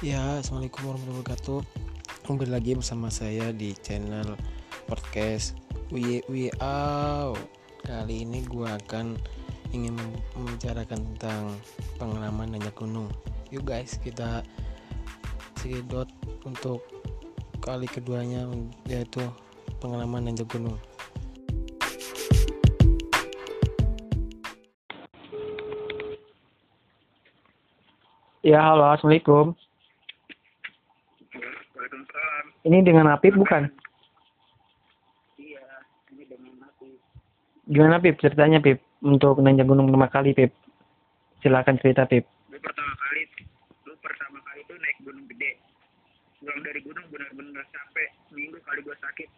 Ya, Assalamualaikum warahmatullahi wabarakatuh. Kembali lagi bersama saya di channel podcast We We Out. Kali ini gue akan ingin membicarakan tentang pengalaman nanjak gunung. Yuk guys, kita sedot untuk kali keduanya yaitu pengalaman nanjak gunung. Ya, halo, assalamualaikum. Ini dengan Apip bukan? Iya, ini dengan aku. Gimana Pip ceritanya Pip untuk nanjak gunung pertama kali Pip? Silakan cerita Pip. Lu pertama kali, lu pertama kali tuh naik gunung gede. Pulang dari gunung benar-benar capek. Seminggu kali gua sakit.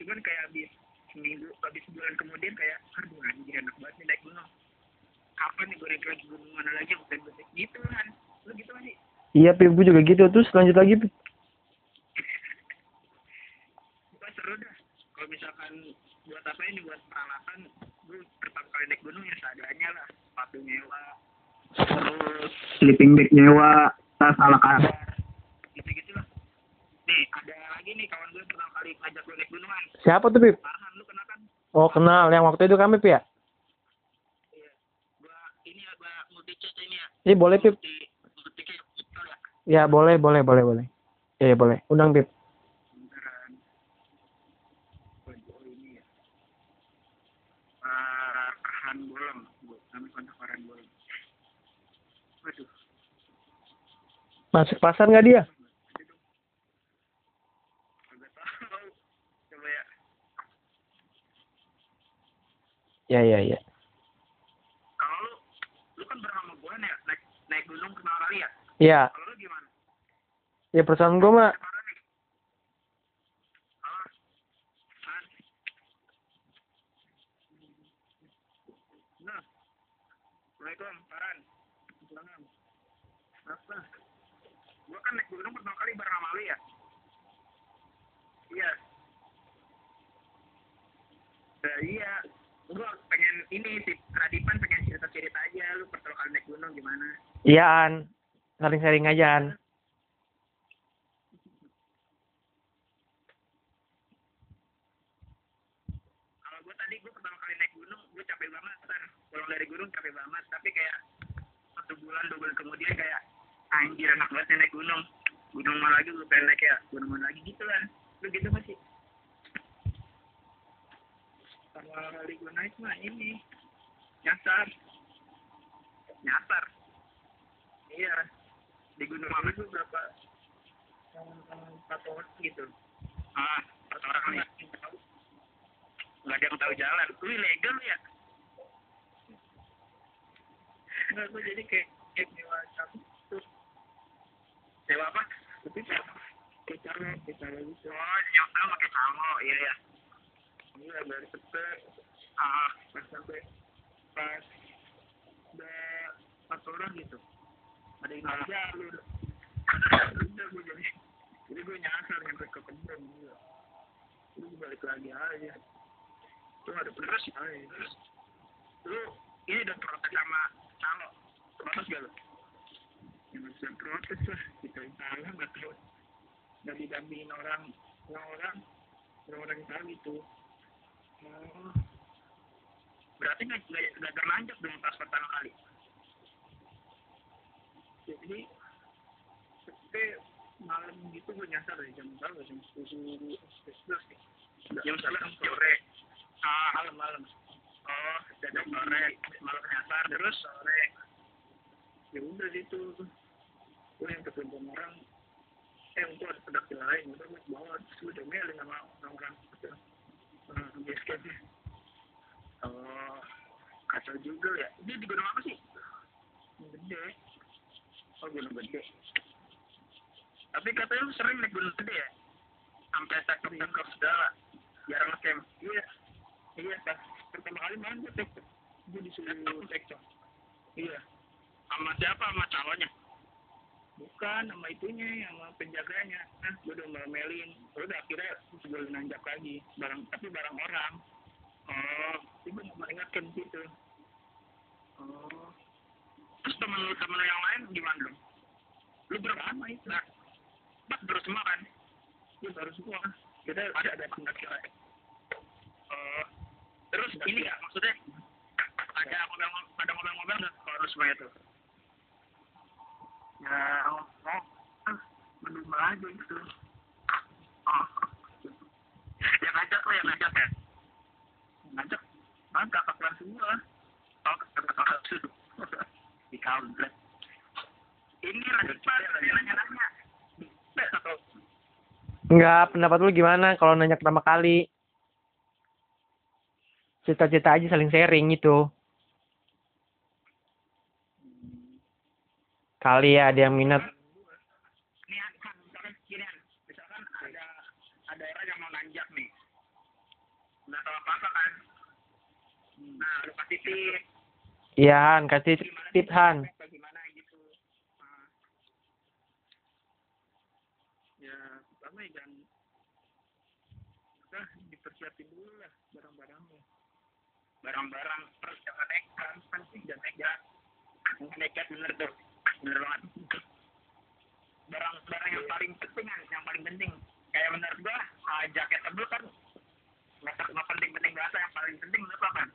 Cuman kayak habis seminggu, habis sebulan kemudian kayak, aduh anjir enak banget nih naik gunung. Kapan nih gue naik lagi gunung mana lagi gue Gitu kan. Lu gitu kan sih? Iya Pip, gue juga gitu. Terus lanjut lagi Pip. Gue seru dah. Kalau misalkan buat apa ini buat peralatan, gue pertama kali naik gunung ya seadanya lah. Sepatu nyewa, terus sleeping bag nyewa, tas ala kabar, gitu-gitu lah. Nih, ada lagi nih kawan gue pertama kali ngajak gue naik gunungan. Siapa tuh Pip? Farhan, lu kenal kan? Oh kenal, yang waktu itu kami Pip ya? Iya. Gua ini ya, gua multi chat ini ya. Iya boleh Pip. Multi, multi ya. Ya boleh, boleh, boleh, boleh. Iya boleh. Undang Pip. Beneran. Oh, ini ya. Farhan Bolong. Bu- Kami kontak Farhan Bolong. Waduh. Masuk pasar nggak dia? Ya. Ya, ya, ya. Kalau lu, lu kan bareng sama gue nih ya, naik, naik gunung kenal kali ya. Iya. Kalau lu gimana? Ya perasaan gue mah. Nah. Assalamualaikum, Farhan. Assalamualaikum. Apa? Gua kan naik gunung pertama kali bareng sama lu ya. Iya. Nah, iya. Gua pengen ini sih, Radipan pengen cerita-cerita aja lu pertama kali naik gunung gimana. Iya An. Sharing-sharing aja An. kalau gue tadi gue pertama kali naik gunung gue capek banget kan pulang dari gunung capek banget tapi kayak satu bulan dua bulan kemudian kayak anjir enak banget naik gunung. Gunung mana lagi? Gue pengen naik ya? Gunung mana lagi? Gitu kan. Lu gitu masih pertama kali gue naik mah ini. Nyasar. Nyasar? Iya. Di gunung apa itu berapa? Empat orang gitu. Ah empat orang nih. nggak ada yang tahu jalan. Lu ilegal ya? Nggak gue jadi kayak kayak terus nyewa apa? Tapi calo kayak calo gitu. Oh nyewa pakai calo iya ya iya dari sepe ah. Pas sampai pas udah empat orang gitu. Ada yang nggak jalur udah gue jadi jadi gue nyasar nyampe ke kebun gitu gue balik lagi aja. Lu ada terus? terus lu ini udah protes sama calo. Protes gak lu? ya bisa protes lah kita salah nggak tahu. Dan didampingin orang orang orang orang tahu gitu oh. Berarti nggak nggak nggak terlanjut dong pas pertama kali? Jadi sampai malam gitu gue nyasar ya jam berapa? Jam sepuluh sebelas jam sebelas sore. Ah malam malam. Oh dari sore. Malam nyasar terus? sore. Ya udah gitu yang ketemu orang eh untuk ada pendaki lain. Gue bawa gue domelin sama orang-orang itu orang basecampnya oh kacau juga ya. Ini di gunung apa sih? Gede. Oh gunung gede. Tapi katanya lu sering naik gunung gede ya? Sampai cakep cakep segala. Jarang ngecamp. Iya. Iya pas pertama kali main gue tek gue disuruh cekcok iya. Sama siapa? Sama calonnya bukan sama itunya sama penjaganya. Nah gue udah melin udah akhirnya gue nanjak lagi. Barang tapi barang orang. Oh itu gue mau mengingatkan gitu. Oh. Terus temen lu temen lu yang lain gimana? Dong lu berapa itu? Nah pas baru semua kan? Ya baru semua. Kita ada ada pendaki lain oh. Terus ini ya maksudnya ada mobil ada mobil-mobil nggak? Kalau semua itu ya oh ah aja gitu oh. Yang ngajak lo yang ngajak ya. Ngajak. Ah kakak kelas semua. Oh kakak kelas di kampret ini lanjut pak nanya-nanya. Atau Enggak, pendapat lu gimana kalau nanya pertama kali? Cita-cita aja saling sharing gitu. Kali ya ada yang minat. kan misalkan gini misalkan ada ada orang yang mau nanjak nih. Nggak tahu apa apa nah lu kasih tip. Iya, Han, kasih tip Han. gitu? Nah. ya pertama ya jangan. Udah dipersiapin dulu lah barang-barangnya. Barang-barang terus jangan nekat kan sih jangan nekat. Nekat bener tuh bener banget barang-barang yang paling penting kan yang paling penting. Kayak menurut gua ah, jaket tebel kan nggak nggak penting-penting biasa yang paling penting menurut gua kan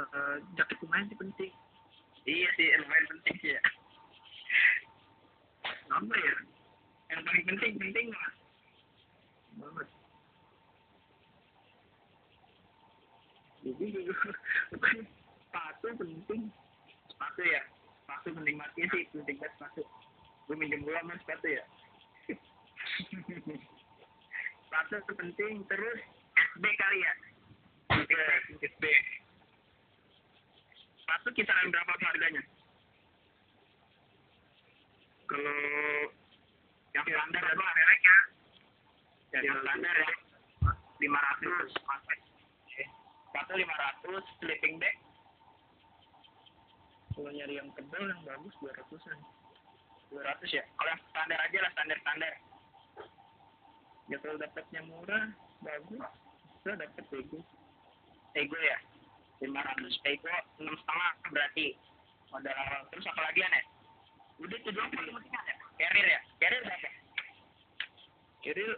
Eh, jaket lumayan sih penting. Iya sih lumayan penting sih ya. Apa ya? Yang paling penting penting lah banget. Jadi bukan sepatu penting sepatu ya. Penting mati sih penting banget sepatu. Gue minjem gula mas sepatu ya. Sepatu itu penting terus SB kali ya? SB sepatu kisaran berapa harganya? Kalau yang standar apa mereknya yang standar ya. Lima ratus. Sepatu lima ratus sleeping bag kalau nyari yang tebal yang bagus dua ratusan. dua ratus ya? Kalau yang standar aja lah standar standar ya kalau dapatnya murah bagus. Bisa dapat ego. Ego ya? lima ratus. Ego enam setengah berarti. Modal awal. Terus apa lagi ya udah itu doang paling penting ya carrier ya? Carrier berapa? Carrier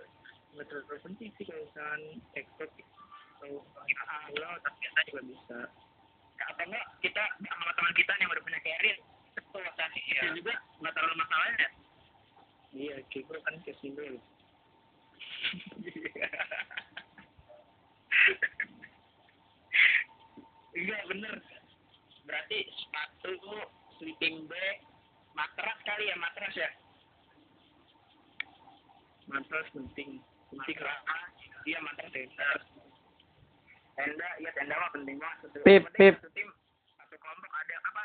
nggak terlalu penting sih kalau misalkan ekspor. Atau kita pulau tapi kita juga bisa atau enggak kita sama teman kita yang udah punya carrier itu tadi ya. juga nggak terlalu masalahnya ya? Iya kibro kan kesimbol iya bener. Berarti sepatu sleeping bag matras kali ya matras ya? Matras penting. Penting lah. Iya matras. Tenda. Tenda iya tenda mah penting banget. Pip, Pip. satu tim satu kelompok ada apa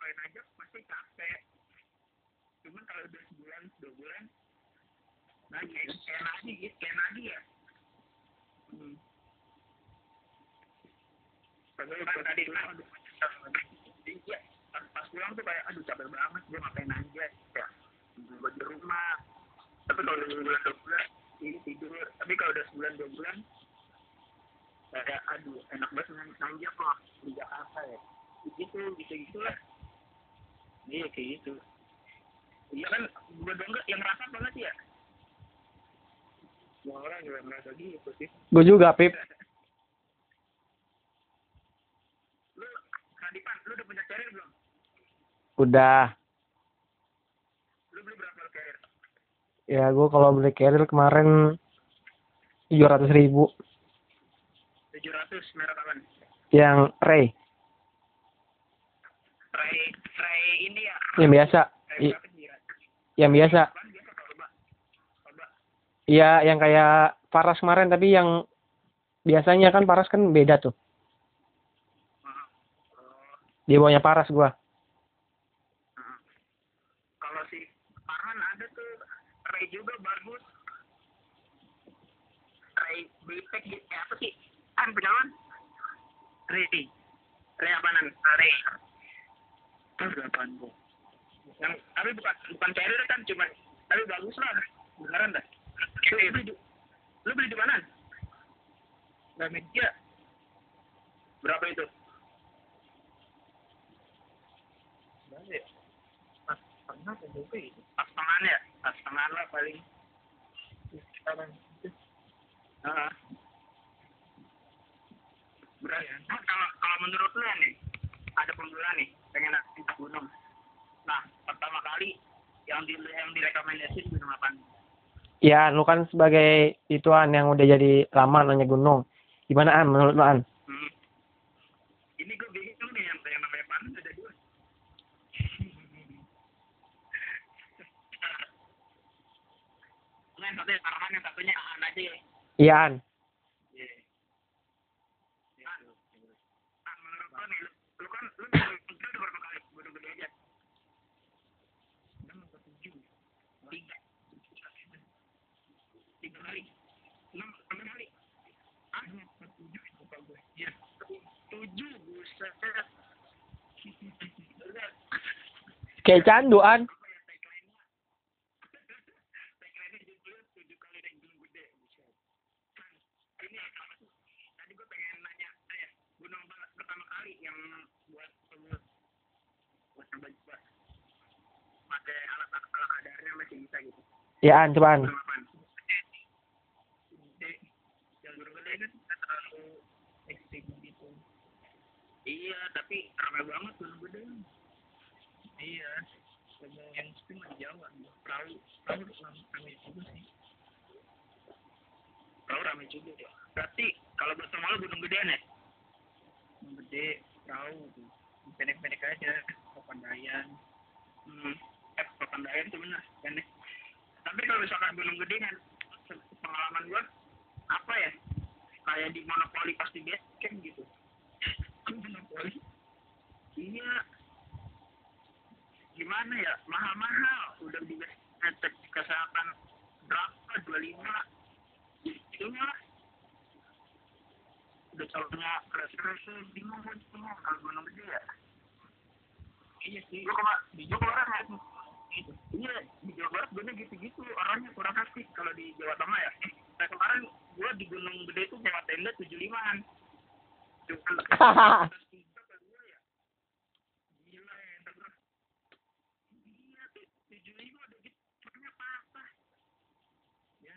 kali najak pasti capek. Cuman kalau udah sebulan dua bulan nah kayak kayak nadi gitu. Kayak nadi ya. Hmm. Padahal kan tadi kan aduh iya pas, pas pulang tuh kayak aduh capek banget gue ngapain aja. Ya gue di rumah. Tapi kalau udah sebulan dua bulan ini tidur. Tapi kalau udah sebulan dua bulan kayak aduh enak banget nan- nanjak loh di Jakarta ya. Gitu gitu gitulah iya kayak gitu iya kan gue dong nggak yang merasa banget ya semua orang juga merasa gitu sih Gue juga, Pip. lu Kadipan lu udah punya carrier belum Udah. lu beli berapa carrier Ya, gue kalau beli carrier kemarin 700 ribu. tujuh ratus merek apa Yang. Ray Ray ini ya Yang biasa. I- yang biasa. Apaan Iya, yang kayak Paras kemarin, tapi yang biasanya kan Paras kan beda tuh. Ah. Dia bawanya Paras gua. Ray juga bagus Ray Bipek eh, apa sih kan punya lu Ray Ray apaanan Ray itu berapaan gua yang tapi bukan bukan carrier kan cuma tapi bagus lah. Beneran dah. Lu beli di, lu beli di mana? Gramedia berapa itu? Berapa ya? Pas tengah atau berapa itu pas tengah ya? Pas tengah lah paling. Sekarang Heeh. Berarti nah, kalau kalau menurut lu nih ada pembela nih pengen naik gunung. Kali yang di yang direkomendasi gunung apa? Ya, lu kan sebagai ituan yang udah jadi lama nanya gunung. Gimana An menurut lu An? Hmm. Ini gue bingung nih yang yang namanya panas ada dua. Nah, satu yang arahan yang satunya Aan aja ya. Iya An. Iya. Ah, menurut lo nih, lu, lu kan lu udah lu udah berapa kali gunung gede aja? Enam atau tujuh? Tiga. Tiga kali. Enam enam kali. Ah, tujuh lupa gue. Iya. Tujuh, buset. Udah. Kayak candu An. Apa ya tagline-nya? Tagline-nya judulnya tujuh kali naik gunung gede. Buset. Kan, ini apa sih? Tadi gue pengen nanya, eh, gunung ba- pertama kali yang buat buat buat coba coba pakai alat alat kadarnya masih bisa gitu. Ya An, coba An. Gunung apaan? Gede. Yang gunung gede kan nggak terlalu ekstrim gitu. Iya, tapi ramai banget gunung. Iya. Gunung yang ekstrim di Jawa. Perahu, perahu ramai juga sih. Perahu ramai juga ya. Berarti kalau sama lu gunung gedean ya? Gunung gede, perahu tuh. Pendek-pendek aja, Papandayan. Hmm, eh Papandayan tuh benar, pendek. Tapi kalau misalkan gunung gede kan, pengalaman gua apa ya? Kayak di monopoli pasti base camp gitu. monopoli? Iya. Gimana ya? Mahal-mahal. Udah di ngecek kesehatan berapa? 25 itu lah. Udah calonnya keras-keras bingung gue bingung. Kalau gunung gede ya. Iya sih. Gue kema di Jawa Barat. Ya iya di Jawa Barat gue gitu-gitu orangnya kurang asik kalau di Jawa Tengah ya. Nah kemarin gue di gunung gede itu nyewa tenda tujuh limaan cuman berapa dua ya gila ya entar bro iya tujuh lima udah gitu pernah apa ya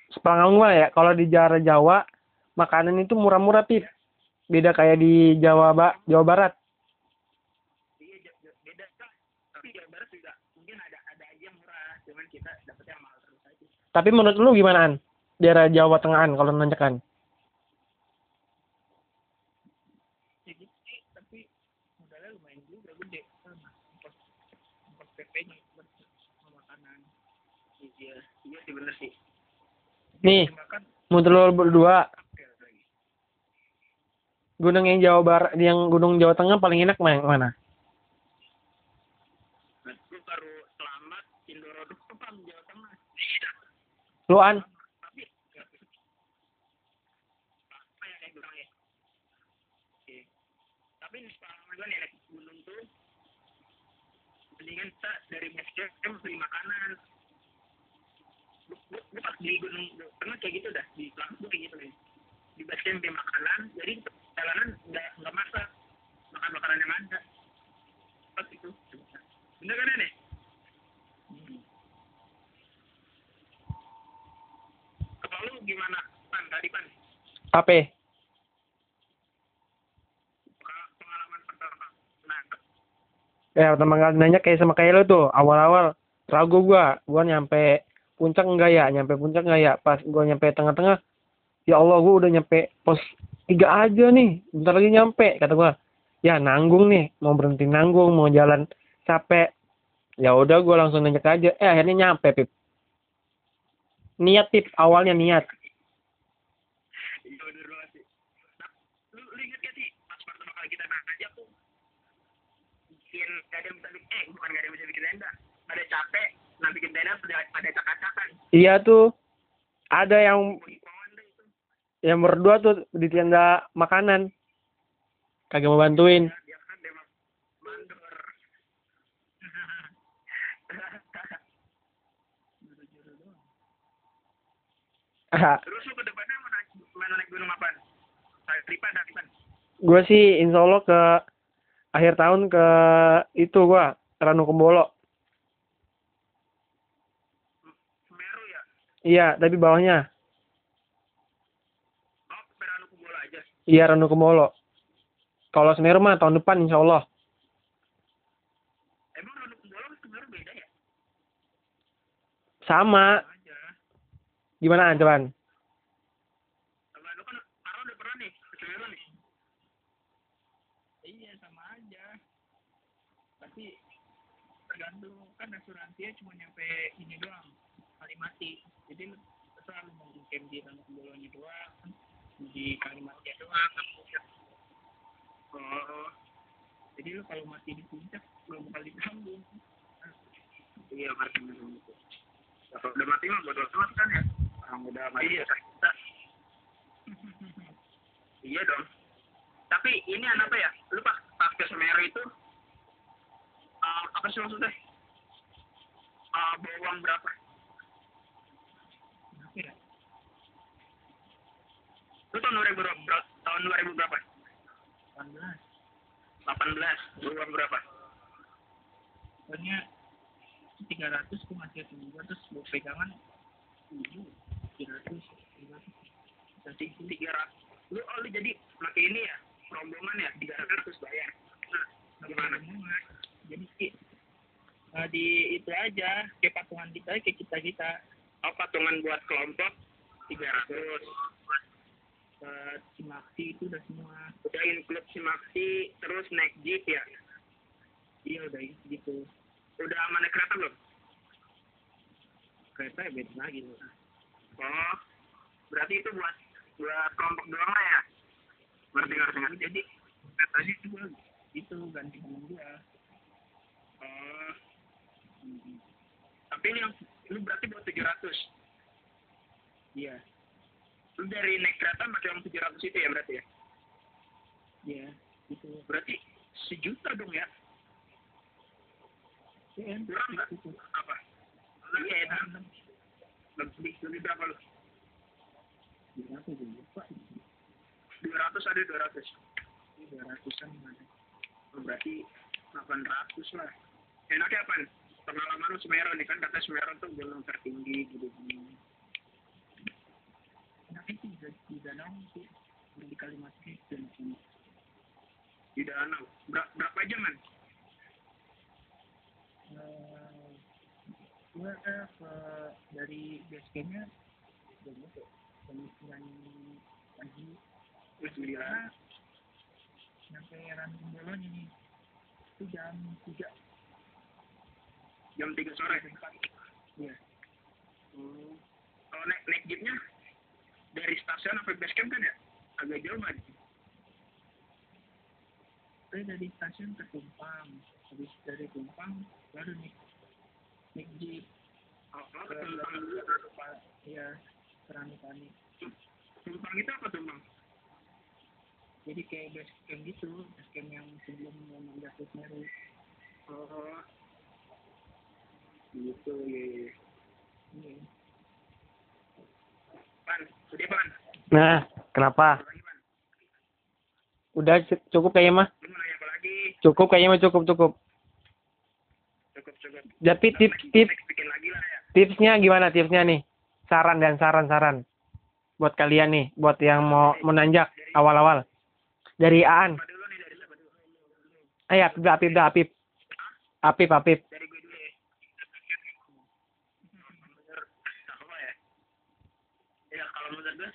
sepengalaman gua ya, kalau di daerah Jawa makanan itu murah-murah pip. Beda kayak di Jawa ba Jawa Barat. Iya, beda kan. Tapi Jawa Barat juga mungkin ada ada aja murah, cuman kita mahal terus aja. Tapi menurut lu gimana An? Daerah Jawa Tengahan kalau nanyakan. Ya gitu sih, tapi modalnya lumayan juga gede sama ongkos ongkos PP-nya buat sama makanan. Iya, iya sih bener sih. Nih, menurut lu berdua, gunung yang Jawa Barat, yang gunung Jawa Tengah paling enak ma- mana? Baru selamat Indoro doang Jawa Tengah. Lu An? Tapi nggak- apa kayak bilang? Oke. Tapi ini pengalaman gue nih naik gunung tuh mendingan kita dari base camp beli makanan. Gue pas di gunung pernah kayak gitu dah di kelas gue kayak gitu nih. Di camp beli makanan, jadi jalanan nggak nggak masak makan makanan yang ada. Pas itu. Bener kan nih? Hmm. Kalau lu gimana, Pan? Tadi, Pan? Apa? Pengalaman pertama. Nah, Ya, pertama kali nanya kayak sama kayak lu tuh, awal-awal ragu gua gua nyampe puncak enggak ya? Nyampe puncak enggak ya? Pas gua nyampe tengah-tengah ya Allah gua udah nyampe pos tiga aja nih. Bentar lagi nyampe kata gua. Ya nanggung nih. Mau berhenti nanggung mau jalan capek. Ya udah gua langsung nanya aja. Eh akhirnya nyampe pip. Niat pip. Awalnya niat. Gak ada yang bisa bikin eh bukan ada yang bisa bikin tenda pada capek nah bikin tenda pada pada cakak-cakan iya tuh. Ada yang yang berdua tuh di tenda makanan. Kagak mau bantuin. Ya, dia kan terus lu ke depannya mau naik mau naik gunung apaan? Naik tripan tripan gue sih insya Allah ke akhir tahun ke itu gua Ranu Kembolo Semeru ya iya tapi bawahnya. Oh aja iya Ranu Kembolo kalau Semeru mah tahun depan insya Allah. Emang Ranu sama Semeru beda ya? Sama. Aja. Gimana lu kan. Iya sama aja. Tapi tergantung kan asuransinya cuma nyampe ini doang Kalimati. Jadi terserah mau camp di Tanah Kebolonya doang, di Kalimati doang. Oh, jadi lu kalau mati di puncak belum bakal ditanggung. Iya, mati itu. Kalau udah mati mah bodoh amat kan ya. Orang udah mati iya. kita. iya dong. Tapi ini apa ya? Lu pas pas ke Semeru itu uh, apa sih maksudnya? Uh, bawang? Berapa ya? Lu tahun 2000 berapa? Tahun 2000 berapa? 18. 18. Bawang berapa? Pokoknya 300 tuh masih kedua terus buat pegangan 300 300 nanti 300 lu oh lu jadi pakai ini ya rombongan ya 300 bayar nah gimana jadi nah, di itu aja kayak patungan kita kayak kita kita oh patungan buat kelompok 300 buat simaksi itu udah semua. Udah include simaksi terus naik jeep ya? Iya udah gitu. Udah aman naik kereta belum? Kereta ya beda lagi loh oh berarti itu buat buat kelompok doang lah ya? Ngerti ngerti ngerti. Jadi kereta itu itu ganti temen gua. Oh. Hmm. tapi ini yang lu berarti buat 700 iya. lu dari naik kereta uang 700 itu ya berarti ya iya itu berarti sejuta dong ya Iya, kurang nggak? Apa? Iya, enak. Lebih, lebih berapa lu? Dua ratus ada dua ratus. Dua ratusan ada. Oh, berarti delapan ratus lah. Enaknya apa? Pengalaman Semeru nih kan kata Semeru tuh gunung tertinggi gitu. Sih di, Kalimantan dan sini. Di danau. Ber berapa jam man? gue ke dari base campnya jam berapa? Jam sembilan pagi. Sembilan. Sampai Rantung Bolon ini itu jam tiga. Jam tiga sore. Iya. Hmm. Kalau naik naik jeepnya dari stasiun sampai base camp kan ya? Agak jauh kan? Saya dari stasiun ke Tumpang. Habis dari Tumpang baru naik naik jeep oh, ke Tumpang dulu iya Serani Tani Tumpang itu apa Tumpang? jadi kayak base camp gitu base camp yang sebelum mau menjatuh Semeru oh gitu ya ya iya nah kenapa? Udah cu- cukup kayaknya mah. Cukup kayaknya mah cukup cukup. Cukup cukup. Tapi tips tips Next bikin lagi lah ya. tipsnya gimana tipsnya nih? Saran dan saran saran. Buat kalian nih buat yang mau menanjak awal-awal. Dari Aan. Ayo Apip Apip Apip Apip Apip Dari gue dulu ya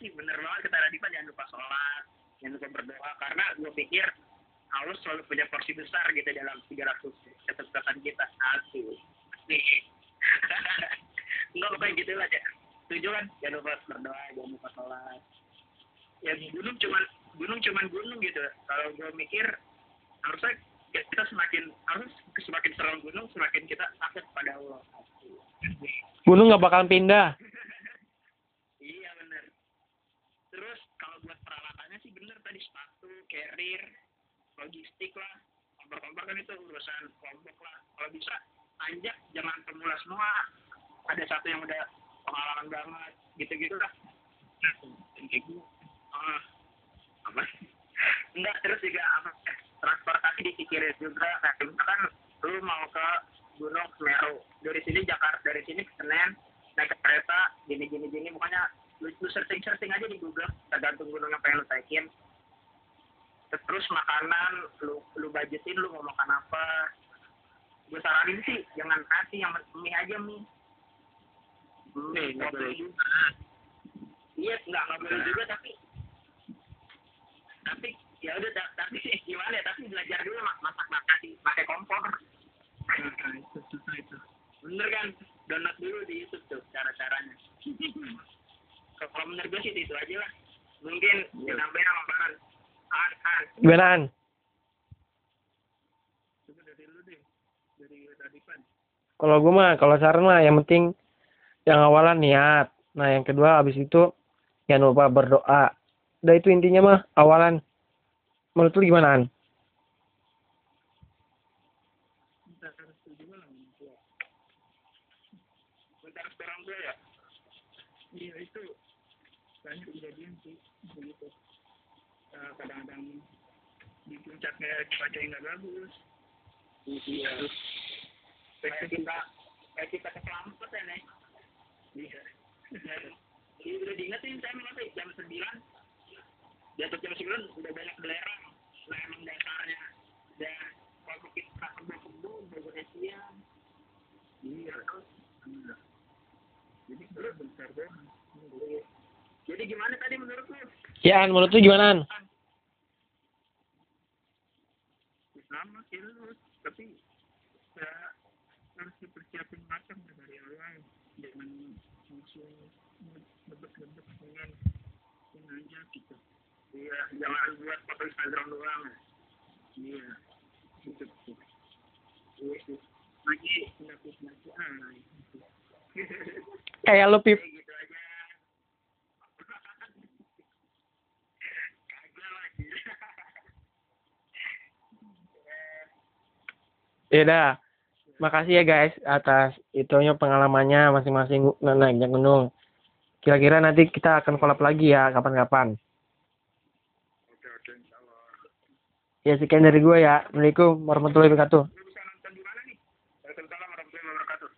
sih bener Radifan jangan lupa sholat jangan lupa berdoa. Karena gue pikir Allah selalu punya porsi besar gitu dalam 300 catatan kita. Asli nih. Enggak kayak gitu lah ya setuju kan? Jangan lupa berdoa jangan lupa sholat. Ya gunung cuman gunung cuman gunung gitu. Kalau gue mikir harusnya kita semakin harus semakin serang gunung semakin kita takut pada Allah. Gunung nggak bakalan pindah. Iya bener. Terus kalau buat peralatannya sih bener tadi sepatu carrier logistik lah kompor-kompor kan itu urusan kelompok lah. Kalau bisa anjak jangan pemula semua. Ada satu yang udah pengalaman banget gitu-gitu lah. Nah kayak ah apa? Enggak terus juga apa? Transportasi dipikirin juga. Kayak misalkan lu mau ke Gunung Semeru. Dari sini Jakarta dari sini ke Senen naik kereta gini gini gini pokoknya lu, lu searching searching aja di Google tergantung gunung yang pengen lu naikin terus makanan lu lu budgetin lu mau makan apa. Gue saranin sih jangan nasi yang mie aja mie. Mie nggak boleh. juga. Iya nggak nggak boleh juga tapi tapi ya udah ta- tapi gimana ya tapi belajar dulu mak masak nasi pakai kompor. Nah, itu itu bener kan? Download dulu di YouTube tuh cara caranya kalau menurut gue sih itu aja lah. Mungkin ditambahin sama gimana An? Radifan kalau gue mah kalau saran mah yang penting yang awalan niat. Nah yang kedua habis itu jangan lupa berdoa. Udah itu intinya mah awalan. Menurut lu gimana An? bentar harus setuju lah orang tua bentar sekarang gue ya iya itu banyak kejadian sih begitu Eh, kadang-kadang di puncaknya cuaca yang nggak bagus. Iya. Kayak kita kayak kita keselamat ya nih iya. Iya, udah diingetin saya sih jam sembilan. Atas jam sembilan udah banyak belerang. Nah emang dasarnya. Udah kalau kita kebo-kebo udah siang iya. Iya. Jadi bentar doang. Jadi gimana tadi menurut lu ya menurut lu gimana Tapi ya harus dipersiapin matang dari awal. Jangan langsung nebak-nebak dengan ini aja gitu. Iya jangan buat foto Instagram doang. Iya gitu. Iya lagi nakut-nakut ah gitu. Kayak lu pip Kayak gitu aja kagak lah gila. Ya udah. Makasih ya guys atas itunya pengalamannya masing-masing na- naiknya gunung. Kira-kira nanti kita akan collab lagi ya kapan-kapan. Oke oke insyaallah ya sekian dari gue ya. Assalamualaikum warahmatullahi wabarakatuh. Lu bisa nonton di mana nih? Waalaikumsalam warahmatullahi wabarakatuh.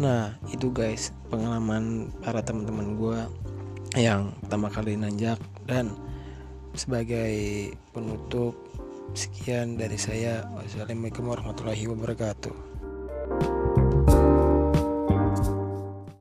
Nah itu guys pengalaman para teman-teman gue yang pertama kali nanjak dan sebagai penutup sekian dari saya. Wassalamualaikum warahmatullahi wabarakatuh